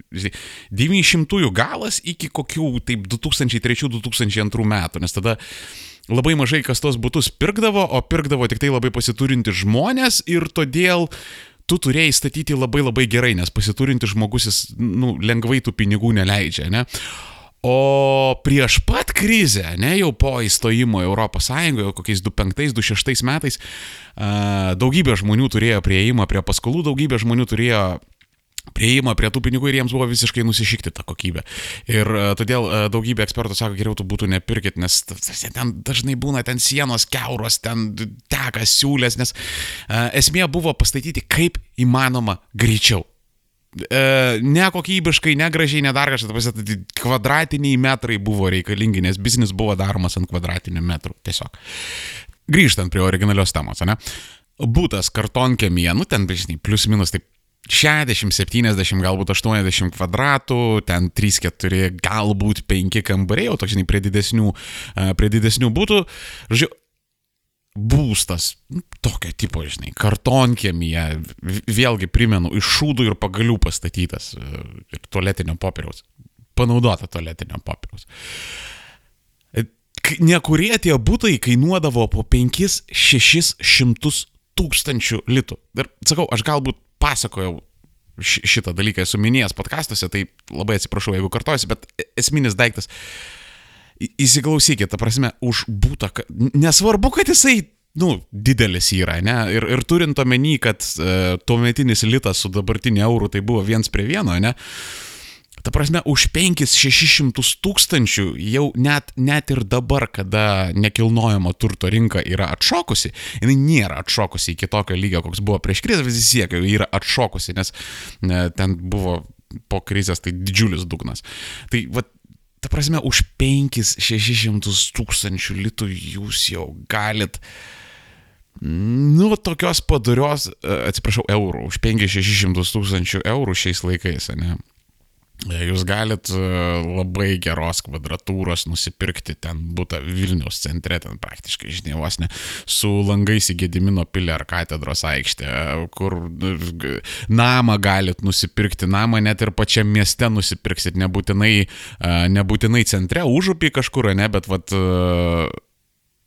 900-ųjų galas iki kokių taip 2003-2002 metų, nes tada labai mažai kas tos būtus pirkdavo, o pirkdavo tik tai labai pasiturinti žmonės ir todėl tu turėjai statyti labai labai gerai, nes pasiturinti žmogus jis nu, lengvai tų pinigų neleidžia. Ne? O prieš pat krizę, ne jau po įstojimo Europos Sąjungą, kokiais 2005-2006 metais, daugybė žmonių turėjo prieimą prie paskolų, daugybė žmonių turėjo prieimą prie tų pinigų ir jiems buvo visiškai nusišykti tą kokybę. Ir todėl daugybė ekspertų sako, geriau tu būtų nepirkit, nes ten dažnai būna ten sienos keuros, ten teka siūlės, nes esmė buvo pastatyti kaip įmanoma greičiau e, nekokybiškai, negražiai, nedar kažkas, tai kvadratiniai metrai buvo reikalingi, nes biznis buvo daromas ant kvadratinių metrų. Tiesiog. Grįžtant prie originalios temos, ne? Būtas kartonkėmėje, nu ten, žinai, plius minus taip 60, 70, galbūt 80 kvadratų, ten 3-4, galbūt 5 kambariai, o toks, žinai, prie didesnių, e, prie didesnių būtų. Žodžiu, būstas, nu, tokio tipo, žinai, kartonkiemyje, vėlgi primenu, iš šūdų ir pagalių pastatytas e, ir tualetinio popieriaus, panaudota tualetinio popieriaus. E, nekurie tie būtai kainuodavo po 5-600 tūkstančių litų. Ir sakau, aš galbūt pasakojau šitą dalyką esu minėjęs podkastuose, tai labai atsiprašau, jeigu kartojasi, bet e, esminis daiktas Įsiklausykit, ta prasme, už būtą, nesvarbu, kad jisai, nu, didelis yra, ne? Ir, ir turint omeny, kad e, tuometinis litas su dabartiniu euru tai buvo viens prie vieno, ne? Ta prasme, už 5-600 tūkstančių jau net, net ir dabar, kada nekilnojamo turto rinka yra atšokusi, jinai nėra atšokusi iki tokio lygio, koks buvo prieš krizę, vis tiek yra atšokusi, nes ne, ten buvo po krizės tai didžiulis dugnas. Tai va, ta prasme, už 5-600 tūkstančių litų jūs jau galit, nu, tokios padarios, e, atsiprašau, eurų, už 5-600 tūkstančių eurų šiais laikais, ne? Jūs galit e, labai geros kvadratūros nusipirkti ten būtą Vilniaus centre, ten praktiškai, žinai, vos ne, su langais į Gedimino pilį ar katedros aikštę, kur e, namą galit nusipirkti, namą net ir pačiam mieste nusipirksit, nebūtinai, e, nebūtinai centre, užupį kažkur, ne, bet vat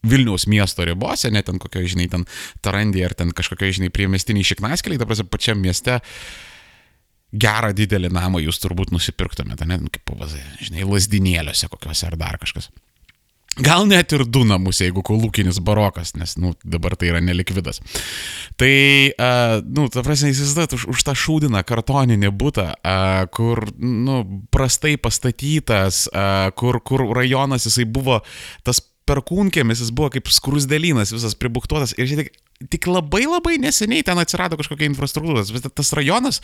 Vilniaus miesto ribose, net ten kokio, žinai, ten Tarandė ar ten kažkokio, žinai, priemestiniai šiknaskeliai, ta prasme, pačiam mieste uh, gerą didelį namą jūs turbūt nusipirktumėte, net kaip pavazai, žinai, lasdinėliuose kokiuose ar dar kažkas. Gal net ir du namus, jeigu kolūkinis barokas, nes, nu, dabar tai yra nelikvidas. Tai, uh, nu, ta prasme, įsivaizduot, už, už tą šūdiną kartoninį būtą, uh, kur, nu, prastai pastatytas, uh, kur, kur rajonas jisai buvo tas perkūnkėmis, jis buvo kaip skrusdelynas, visas pribuktuotas ir šiek tiek tik labai labai neseniai ten atsirado kažkokia infrastruktūra. Tas rajonas,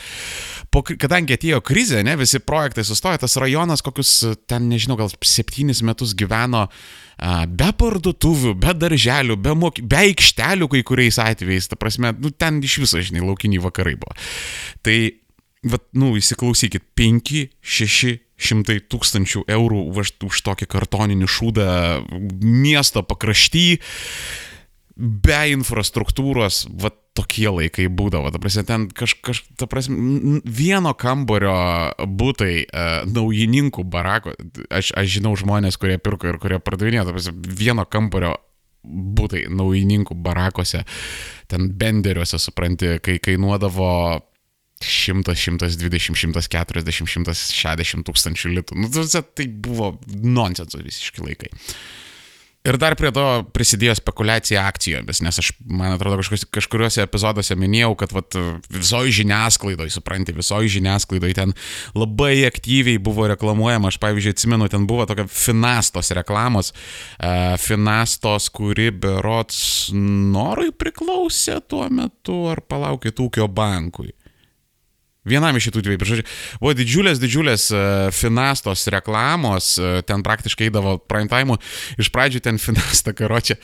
po, kadangi atėjo krizė, ne, visi projektai sustojo, tas rajonas kokius ten, nežinau, gal septynis metus gyveno a, be parduotuvių, be darželių, be, moky, be aikštelių kai kuriais atvejais. Ta prasme, nu, ten iš viso, žinai, laukiniai vakarai buvo. Tai, vat, nu, įsiklausykit, 5, 6 šimtai tūkstančių eurų už, už tokį kartoninį šūdą miesto pakrašty be infrastruktūros, va tokie laikai būdavo. Ta prasme, ten kažkaž, ta prasme, vieno kambario būtai, uh, naujininkų barako, aš, aš žinau žmonės, kurie pirko ir kurie pardavinėjo, ta prasme, vieno kambario būtai naujininkų barakose, ten benderiuose, supranti, kai kainuodavo 100, 120, 140, 160 tūkstančių litų. Nu, tai buvo nonsensas visiškai laikai. Ir dar prie to prisidėjo spekulacija akcijomis, nes aš, man atrodo, kažkuriuose epizoduose minėjau, kad vat, visoji žiniasklaidoje, supranti, visoji žiniasklaidoje ten labai aktyviai buvo reklamuojama, aš pavyzdžiui atsimenu, ten buvo tokia Finastos reklamos, uh, Finastos, kuri berots norui priklausė tuo metu, ar palaukit ūkio bankui. Vienam iš šitų dviejų. Žodžiu, buvo didžiulės, didžiulės uh, Finastos reklamos, uh, ten praktiškai eidavo prime time. Iš pradžių ten Finasta karočią.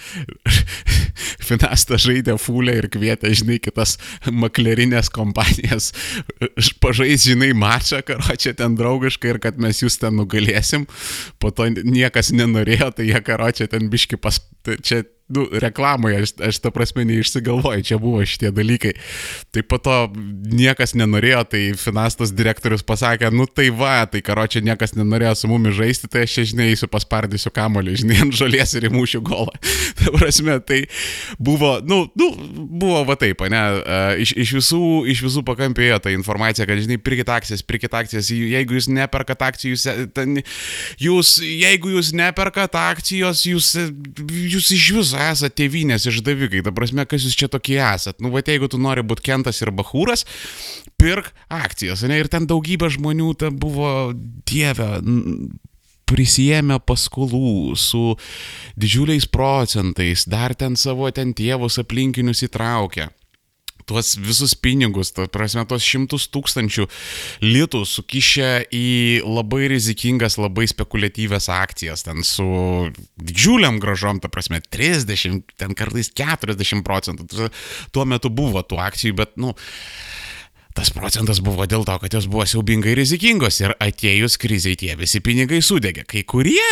Finasta žaidė fulę ir kvietė, žinai, kitas maklerinės kompanijas pažais, žinai, mačą, karočią ten draugiškai ir kad mes jūs ten nugalėsim. Po to niekas nenorėjo, tai jie karočią ten biški pas... Čia nu, reklamoje, aš, aš ta prasme neišsigalvoju, čia buvo šitie dalykai. Tai po to niekas nenorėjo, tai Finastas direktorius pasakė, nu tai va, tai karo čia niekas nenorėjo su mumis žaisti, tai aš čia, žinai, eisiu paspardysiu kamolį, žinai, ant žalies ir įmušiu golą. ta prasme, tai buvo, nu, nu buvo va taip, ne, iš, iš visų, iš visų pakampėjo ta informacija, kad, žinai, pirkit akcijas, pirkit akcijas, jeigu jūs neperkat akcijų, jūs, ten, jūs, jeigu jūs neperkat akcijos, jūs, jūs iš viso esate tėvynės išdavikai, ta prasme, kas jūs čia tokie esat. Nu, va, jeigu tu nori būti Kentas ir Bahūras, pirk akcijas, ne, ir ten daugybė žmonių, ten buvo dievė prisijėmė paskolų su didžiuliais procentais, dar ten savo ten tėvus aplinkinius įtraukė tuos visus pinigus, ta prasme, tuos šimtus tūkstančių litų sukišę į labai rizikingas, labai spekuliatyves akcijas, ten su didžiuliam gražom, ta prasme, 30, ten kartais 40 procentų. Tuo metu buvo tų akcijų, bet, nu, Tas procentas buvo dėl to, kad jos buvo siaubingai rizikingos ir atėjus kriziai tie visi pinigai sudegė. Kai kurie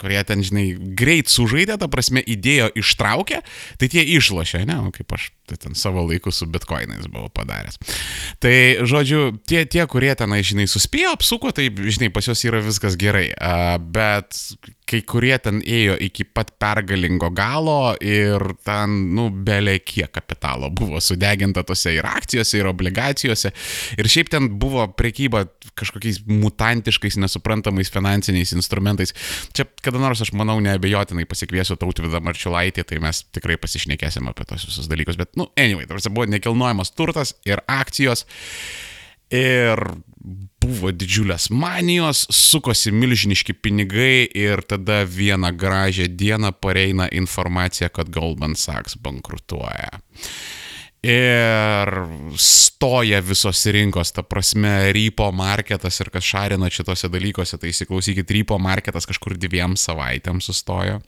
kurie ten, žinai, greit sužaidė, ta prasme, įdėjo ištraukė, tai tie išlošė, ne, kaip aš tai ten savo laiku su bitkoinais buvau padaręs. Tai, žodžiu, tie, tie kurie ten, žinai, suspėjo, apsuko, tai, žinai, pas juos yra viskas gerai, bet kai kurie ten ėjo iki pat pergalingo galo ir ten, nu, belė kiek kapitalo buvo sudeginta tose ir akcijose, ir obligacijose. Ir šiaip ten buvo prekyba kažkokiais mutantiškais, nesuprantamais finansiniais instrumentais. Čia kada nors aš manau neabejotinai pasikviesiu tautvydą Marčiulaitį, tai mes tikrai pasišnekėsim apie tos visus dalykus. Bet, nu, anyway, tarsi buvo nekilnojamas turtas ir akcijos. Ir buvo didžiulės manijos, sukosi milžiniški pinigai ir tada vieną gražią dieną pareina informacija, kad Goldman Sachs bankrutuoja. Ir stoja visos rinkos, ta prasme, rypo marketas ir kas šarina šitose dalykuose, tai įsiklausykit, rypo marketas kažkur dviem savaitėm sustojo.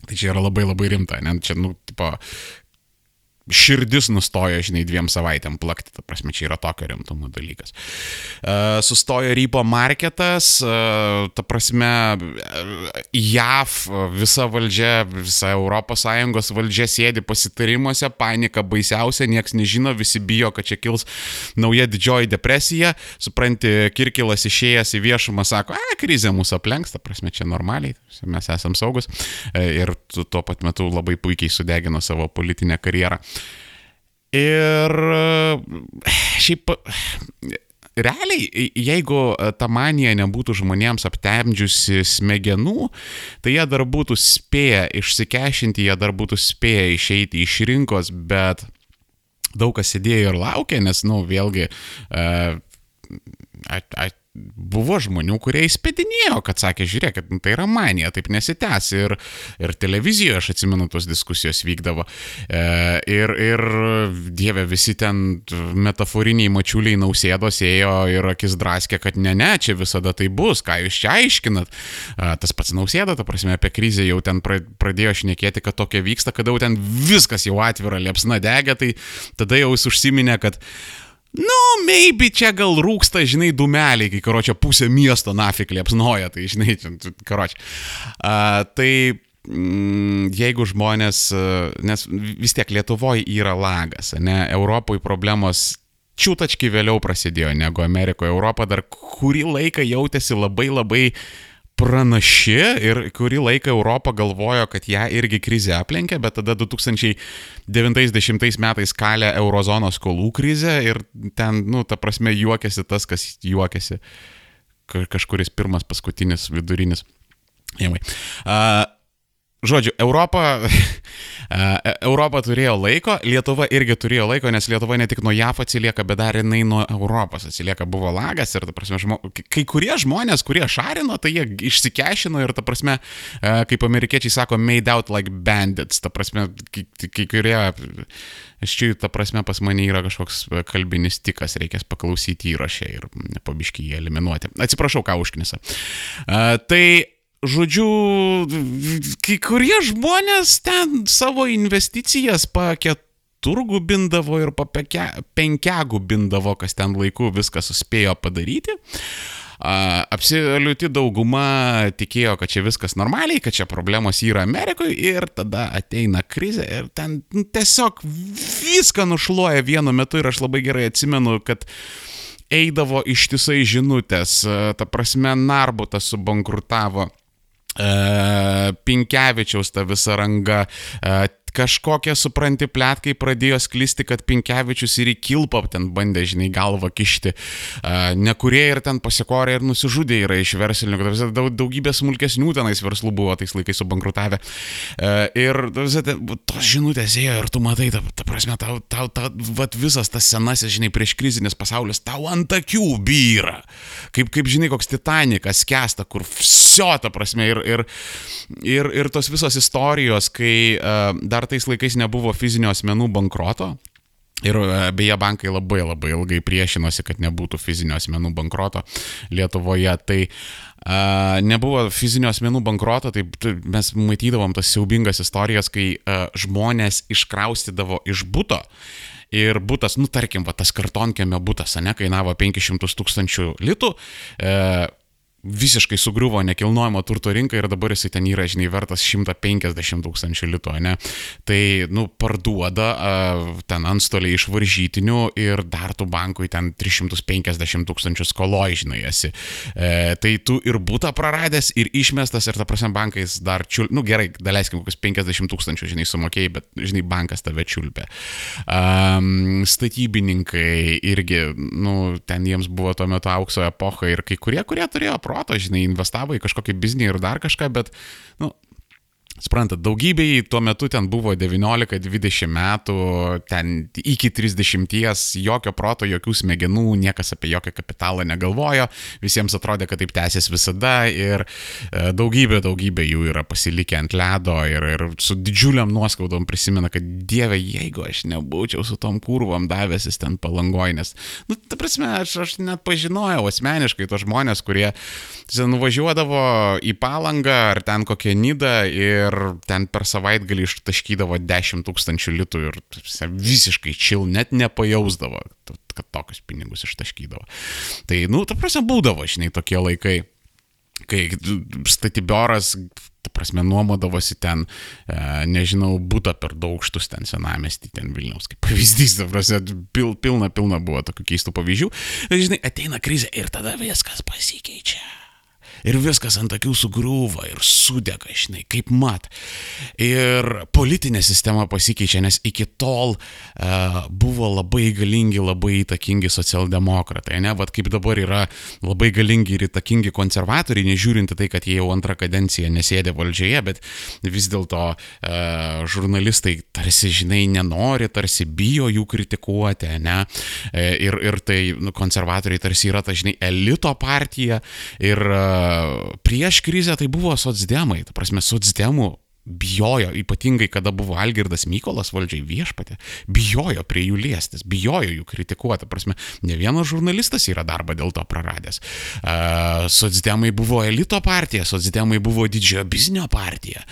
Tai čia yra labai labai rimta, ne? Čia, nu, tipo, širdis nustojo, žinai, dviem savaitėm plakti, ta prasme, čia yra tokio rimtumo dalykas. Uh, sustojo rypo marketas, uh, ta prasme, JAV visa valdžia, visa ES valdžia sėdi pasitarimuose, panika baisiausia, nieks nežino, visi bijo, kad čia kils nauja didžioji depresija, supranti, Kirkilas išėjęs į viešumą sako, a, krizė mūsų aplenks, ta prasme, čia normaliai, mes esam saugus ir tuo pat metu labai puikiai sudegino savo politinę karjerą. Ir šiaip realiai, jeigu ta manija nebūtų žmonėms aptemdžiusi smegenų, tai jie dar būtų spėję išsikešinti, jie dar būtų spėję išeiti iš rinkos, bet daug kas sėdėjo ir laukė, nes, na, nu, vėlgi, uh, at, at, buvo žmonių, kurie įspėdinėjo, kad sakė, žiūrėk, nu, tai yra manija, taip nesitęs. Ir, ir televizijoje, aš atsimenu, tos diskusijos vykdavo. E, ir, ir dieve, visi ten metaforiniai mačiuliai nausėdos ėjo ir akis draskė, kad ne, ne, čia visada tai bus, ką jūs čia aiškinat. E, tas pats nausėda, ta prasme, apie krizę jau ten pradėjo šnekėti, kad tokia vyksta, kada jau ten viskas jau atvira, liepsna degė, tai tada jau jis užsiminė, kad Nu, maybe čia gal rūksta, žinai, dumeliai, kai karočią pusę miesto nafik liepsnoja, tai žinai, karočią. Uh, tai mm, jeigu žmonės, nes vis tiek Lietuvoje yra lagas, ne, Europoje problemos čiūtački vėliau prasidėjo negu Amerikoje. Europa dar kurį laiką jautėsi labai labai uh, pranaši ir kurį laiką Europą galvojo, kad ją irgi krizė aplenkė, bet tada 2090 metais kalė eurozonos skolų krizę ir ten, nu, ta prasme, juokėsi tas, kas juokėsi. Kažkuris pirmas, paskutinis, vidurinis. Anyway. Uh, žodžiu, Europa, e, Europa turėjo laiko, Lietuva irgi turėjo laiko, nes Lietuva ne tik nuo JAF atsilieka, bet dar jinai nuo Europos atsilieka. Buvo lagas ir, ta prasme, žmo, kai kurie žmonės, kurie šarino, tai jie išsikešino ir, ta prasme, e, kaip amerikiečiai sako, made out like bandits. Ta prasme, kai, kurie, aš čia, ta prasme, pas mane yra kažkoks kalbinis tikas, reikės paklausyti įrašę ir pabiškį jį eliminuoti. Atsiprašau, ką užknisa. Tai žodžiu, kai kurie žmonės ten savo investicijas pakėt turgų bindavo ir po penkiagų bindavo, kas ten laiku viską suspėjo padaryti. Absoliuti dauguma tikėjo, kad čia viskas normaliai, kad čia problemos yra Amerikoje ir tada ateina krizė ir ten tiesiog viską nušluoja vienu metu ir aš labai gerai atsimenu, kad eidavo ištisai žinutės, ta prasme, Narbutas subankrutavo Pinkevičiaus ta visa ranga, e, kažkokie, supranti, plėtkai pradėjo sklisti, kad Pinkevičius ir į kilpą ten bandė, žinai, galvą kišti. Uh, nekurie ir ten pasikorė ir nusižudė yra iš verslininkų. Daug, daugybė smulkesnių tenais verslų buvo tais laikais subankrutavę. Ir visą, tos žinutės ėjo ir tu matai, ta, ta prasme, tau, tau ta, vat, visas tas senasis, žinai, prieš krizinis pasaulis tau ant akių byra. Kaip, kaip žinai, koks Titanikas kesta, kur vsio, ta prasme, ir, ir, ir, ir tos visos istorijos, kai uh, dar tais laikais nebuvo fizinio asmenų bankroto. Ir e, beje, bankai labai labai ilgai priešinosi, kad nebūtų fizinio asmenų bankroto Lietuvoje. Tai uh, nebuvo fizinio asmenų bankroto, tai mes matydavom tas siaubingas istorijas, kai uh, žmonės iškraustydavo iš būto. Ir būtas, nu tarkim, va, tas kartonkėme būtas, ne, kainavo 500 tūkstančių litų. E, visiškai sugriuvo nekilnojamo turto rinka ir dabar jisai ten yra, žinai, vertas 150 tūkstančių litų, ne? Tai, nu, parduoda ten antstoliai iš varžytinių ir dar tu bankui ten 350 tūkstančių skoloj, žinai, esi. E, tai tu ir būtą praradęs, ir išmestas, ir ta prasme bankais dar čiul... Nu, gerai, daleiskim, kokius 50 tūkstančių, žinai, sumokėjai, bet, žinai, bankas tave čiulpė. Um, statybininkai irgi, nu, ten jiems buvo tuo metu aukso epocha ir kai kurie, kurie turėjo proto, žinai, investavo į kažkokį biznį ir dar kažką, bet, nu, Sprantat, daugybei tuo metu ten buvo 19-20 metų, ten iki 30, jokio proto, jokių smegenų, niekas apie jokį kapitalą negalvojo, visiems atrodė, kad taip tęsis visada ir e, daugybė, daugybė jų yra pasilikę ant ledo ir, ir su didžiuliam nuoskaudom prisimena, kad dieve, jeigu aš nebūčiau su tom kurvom davęsis ten palangoj, nes, nu, ta prasme, aš, aš net pažinojau asmeniškai tos žmonės, kurie nuvažiuodavo į palangą ar ten kokią nidą ir ir ten per savaitgalį ištaškydavo 10 tūkstančių litų ir visiškai čil, net nepajausdavo, kad tokius pinigus ištaškydavo. Tai, nu, ta prasme, būdavo, žinai, tokie laikai, kai statybioras, ta prasme, nuomodavosi ten, e, nežinau, būtų per daugštus ten senamestį, ten Vilniaus, kaip pavyzdys, ta prasme, pil, pilna, pilna buvo tokių keistų pavyzdžių. Ir, žinai, ateina krizė ir tada viskas pasikeičia ir viskas ant akių sugriūva ir sudega, žinai, kaip mat. Ir politinė sistema pasikeičia, nes iki tol uh, buvo labai galingi, labai įtakingi socialdemokratai, ne, vad kaip dabar yra labai galingi ir įtakingi konservatoriai, nežiūrinti tai, kad jie jau antrą kadenciją nesėdė valdžioje, bet vis dėlto uh, žurnalistai tarsi, žinai, nenori, tarsi bijo jų kritikuoti, ne, e, ir, ir tai nu, konservatoriai tarsi yra ta, žinai, elito partija ir uh, prieš krizę tai buvo socdemai, ta prasme, socdemų bijojo, ypatingai kada buvo Algirdas Mykolas valdžiai viešpatė, bijojo prie jų liestis, bijojo jų kritikuoti. Prasme, ne vienas žurnalistas yra darbą dėl to praradęs. Uh, socdemai buvo elito partija, socdemai buvo didžiojo biznio partija.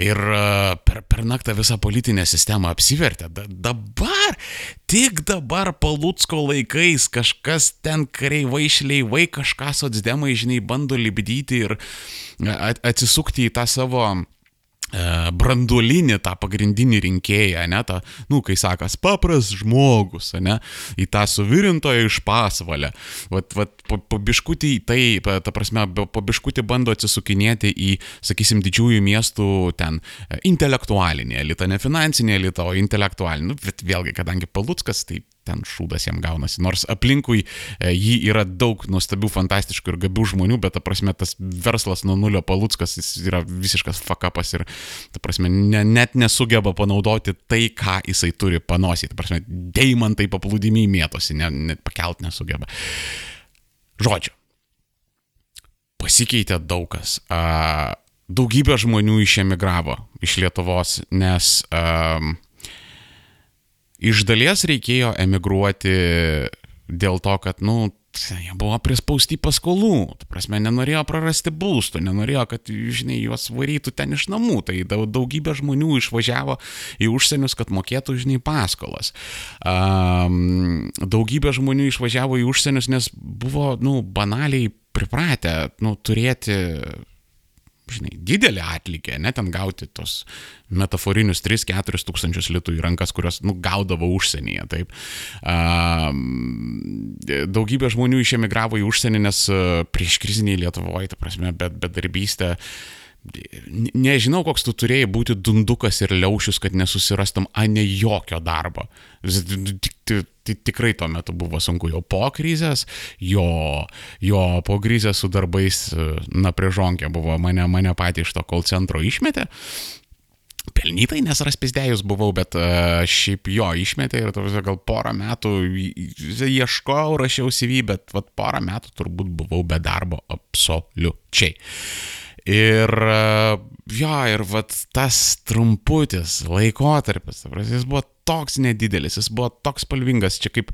Ir uh, per, per naktą visą politinę sistemą apsivertė. Da, dabar, tik dabar Palutsko laikais kažkas ten kreivai šleivai kažką socdemai, žinai, bando libdyti ir atsisukti į tą savo branduolinį tą pagrindinį rinkėją, ne, tą, nu, kai sakas, papras žmogus, ne, į tą suvirintoją iš pasvalę. Vat, vat, pabiškutį tai, ta prasme, pabiškutį bando atsisukinėti į, sakysim, didžiųjų miestų ten e, intelektualinį elitą, ne finansinį elitą, o intelektualinį. Nu, bet vėlgi, kadangi Palutskas, tai ten šūdas jam gaunasi. Nors aplinkui e, jį yra daug nuostabių, fantastiškų ir gabių žmonių, bet, ta prasme, tas verslas nuo nulio paluckas, jis yra visiškas fakapas ir, ta prasme, ne, net nesugeba panaudoti tai, ką jisai turi panosyti. Ta prasme, deimantai paplūdimiai mėtosi, ne, net pakelt nesugeba. Žodžiu, pasikeitė daug kas. Daugybė žmonių išemigravo iš Lietuvos, nes um, iš dalies reikėjo emigruoti dėl to, kad, nu, jie buvo prispausti paskolų, tu prasme, nenorėjo prarasti būstų, nenorėjo, kad, žinai, juos varytų ten iš namų, tai daugybė žmonių išvažiavo į užsienius, kad mokėtų, žinai, paskolas. Um, daugybė žmonių išvažiavo į užsienius, nes buvo, nu, banaliai pripratę, nu, turėti žinai, didelį atlygį, net ten gauti tos metaforinius 3-4 tūkstančius litų į rankas, kurios, nu, gaudavo užsienyje, taip. Daugybė žmonių išemigravo į užsienį, nes prieš krizinį Lietuvoje, ta prasme, bet bedarbystė. Nežinau, koks tu turėjai būti dundukas ir liaušius, kad nesusirastum, a ne jokio darbo. Tai tikrai tuo metu buvo sunku jau po krizės, jo, jo po krizės su darbais, na, priežonkė buvo, mane, mane patį iš to call centro išmetė. Pelnytai, nes raspizdėjus buvau, bet uh, šiaip jo išmetė ir tos, gal porą metų ieškojau, rašiau CV, bet vat, porą metų turbūt buvau be darbo absoliučiai. Ir jo, ir vat tas trumputis laikotarpis, jis buvo toks nedidelis, jis buvo toks spalvingas, čia kaip,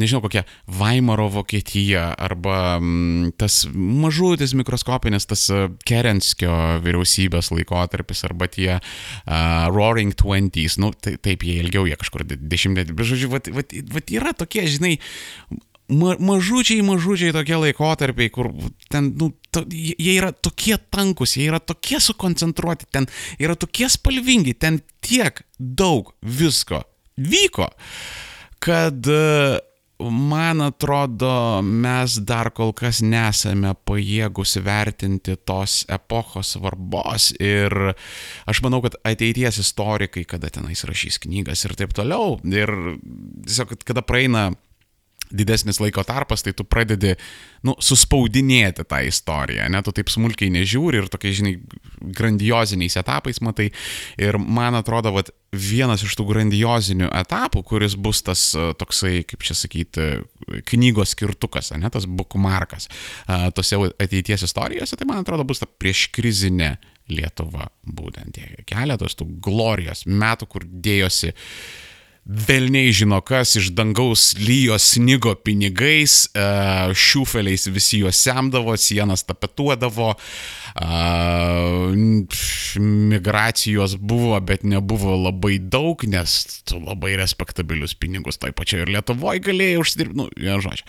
nežinau, kokia Vaimaro Vokietija arba mm, tas mažutis mikroskopinis, tas Kerenskio vyriausybės laikotarpis arba tie uh, Roaring Twenties, nu tai, taip jie ilgiau, jie kažkur dešimtmetį, bet žodžiu, vat, vat, vat yra tokie, žinai, ma mažučiai, mažučiai tokie laikotarpiai, kur ten, nu, to, jie yra tokie tankus, jie yra tokie sukoncentruoti, ten yra tokie spalvingi, ten tiek daug visko vyko, kad man atrodo, mes dar kol kas nesame pajėgus vertinti tos epochos svarbos. Ir aš manau, kad ateities istorikai, kada tenais rašys knygas ir taip toliau, ir tiesiog, kada praeina didesnis laiko tarpas, tai tu pradedi, nu, suspaudinėti tą istoriją, ne, tu taip smulkiai nežiūri ir tokiais, žinai, grandioziniais etapais matai. Ir man atrodo, kad vienas iš tų grandiozinių etapų, kuris bus tas e, toksai, kaip čia sakyti, knygos skirtukas, ne, tas bookmarkas e, tose ateities istorijose, tai man atrodo bus ta prieškrizinė Lietuva, būtent keletas tų glorijos metų, kur dėjosi uh, Velniai žino kas, iš dangaus lyjo snigo pinigais, e, šiufeliais visi juos semdavo, sienas tapetuodavo, migracijos buvo, bet nebuvo labai daug, nes tu labai respektabilius pinigus toj pačioj ir Lietuvoje galėjai užsidirbti, nu, žodžiu.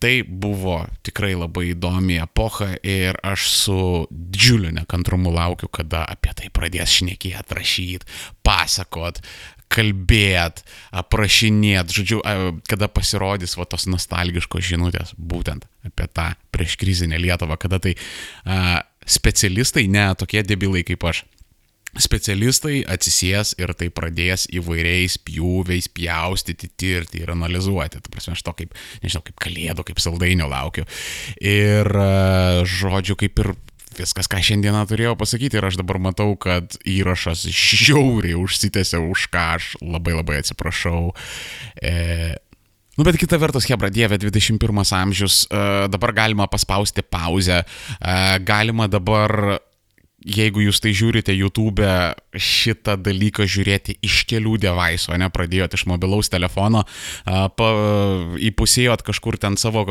Tai buvo tikrai labai įdomi epocha ir aš su didžiuliu nekantrumu laukiu, kada apie tai pradės šnekėti, rašyti, pasakot, kalbėt, aprašinėt, žodžiu, kada pasirodys va tos nostalgiškos žinutės būtent apie tą prieškrizinę Lietuvą, kada tai a, specialistai, ne tokie debilai kaip aš, specialistai atsisės ir tai pradės įvairiais pjūviais pjaustyti, tirti ir analizuoti. Tai prasme, aš to kaip, nežinau, kaip kalėdų, kaip saldainio laukiu. Ir, žodžiu, kaip ir viskas, ką šiandieną turėjau pasakyti ir aš dabar matau, kad įrašas žiauriai užsitęsė, už ką aš labai labai atsiprašau. E, Nu, bet kita vertus, Hebra Dieve, 21 amžius, uh, dabar galima paspausti pauzę, uh, galima dabar jeigu jūs tai žiūrite YouTube, šitą dalyką žiūrėti iš kelių devaisų, ne, pradėjot iš mobilaus telefono, pa, įpusėjot kažkur ten savo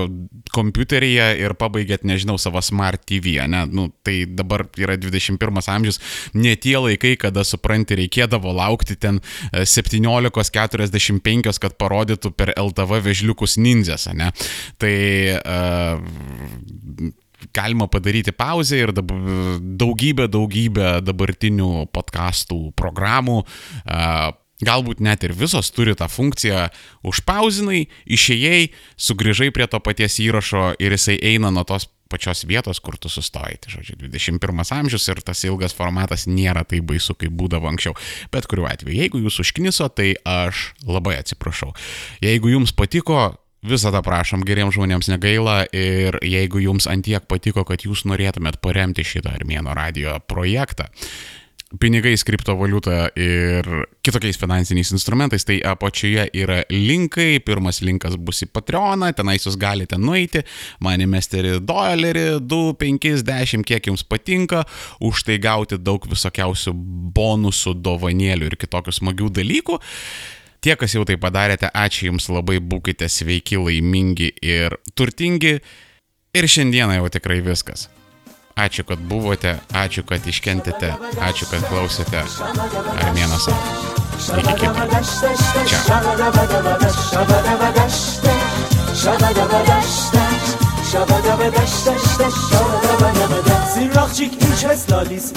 kompiuteryje ir pabaigėt, nežinau, savo smart TV, ne, nu, tai dabar yra 21 amžius, ne tie laikai, kada supranti, reikėdavo laukti ten 17.45, kad parodytų per LTV vežliukus nindzės, ne, tai uh, galima padaryti pauzę ir daugybę, daugybę dabartinių podkastų programų. Galbūt net ir visos turi tą funkciją, užpauzinai, išėjai, sugrįžai prie to paties įrašo ir jisai eina nuo tos pačios vietos, kur tu sustoji. Tai žodžiu, 21 amžius ir tas ilgas formatas nėra taip baisu, kaip būdavo anksčiau. Bet kuriuo atveju, jeigu jūs užkniso, tai aš labai atsiprašau. Jeigu jums patiko, Visada prašom, geriems žmonėms negaila ir jeigu jums antiek patiko, kad jūs norėtumėt paremti šitą Armėno radio projektą, pinigais, kriptovaliuta ir kitokiais finansiniais instrumentais, tai apačioje yra linkai, pirmas linkas bus į Patreoną, tenais jūs galite nueiti, man įmesti dolerį, 2, 5, 10, kiek jums patinka, už tai gauti daug visokiausių bonusų, dovanėlių ir kitokių smagių dalykų. Tie, kas jau tai padarėte, ačiū Jums labai, būkite sveiki, laimingi ir turtingi. Ir šiandieną jau tikrai viskas. Ačiū, kad buvote, ačiū, kad iškentėte, ačiū, kad klausėte. Armėnas. Iki kito. Čia. Zirrakçık ilk kez lalis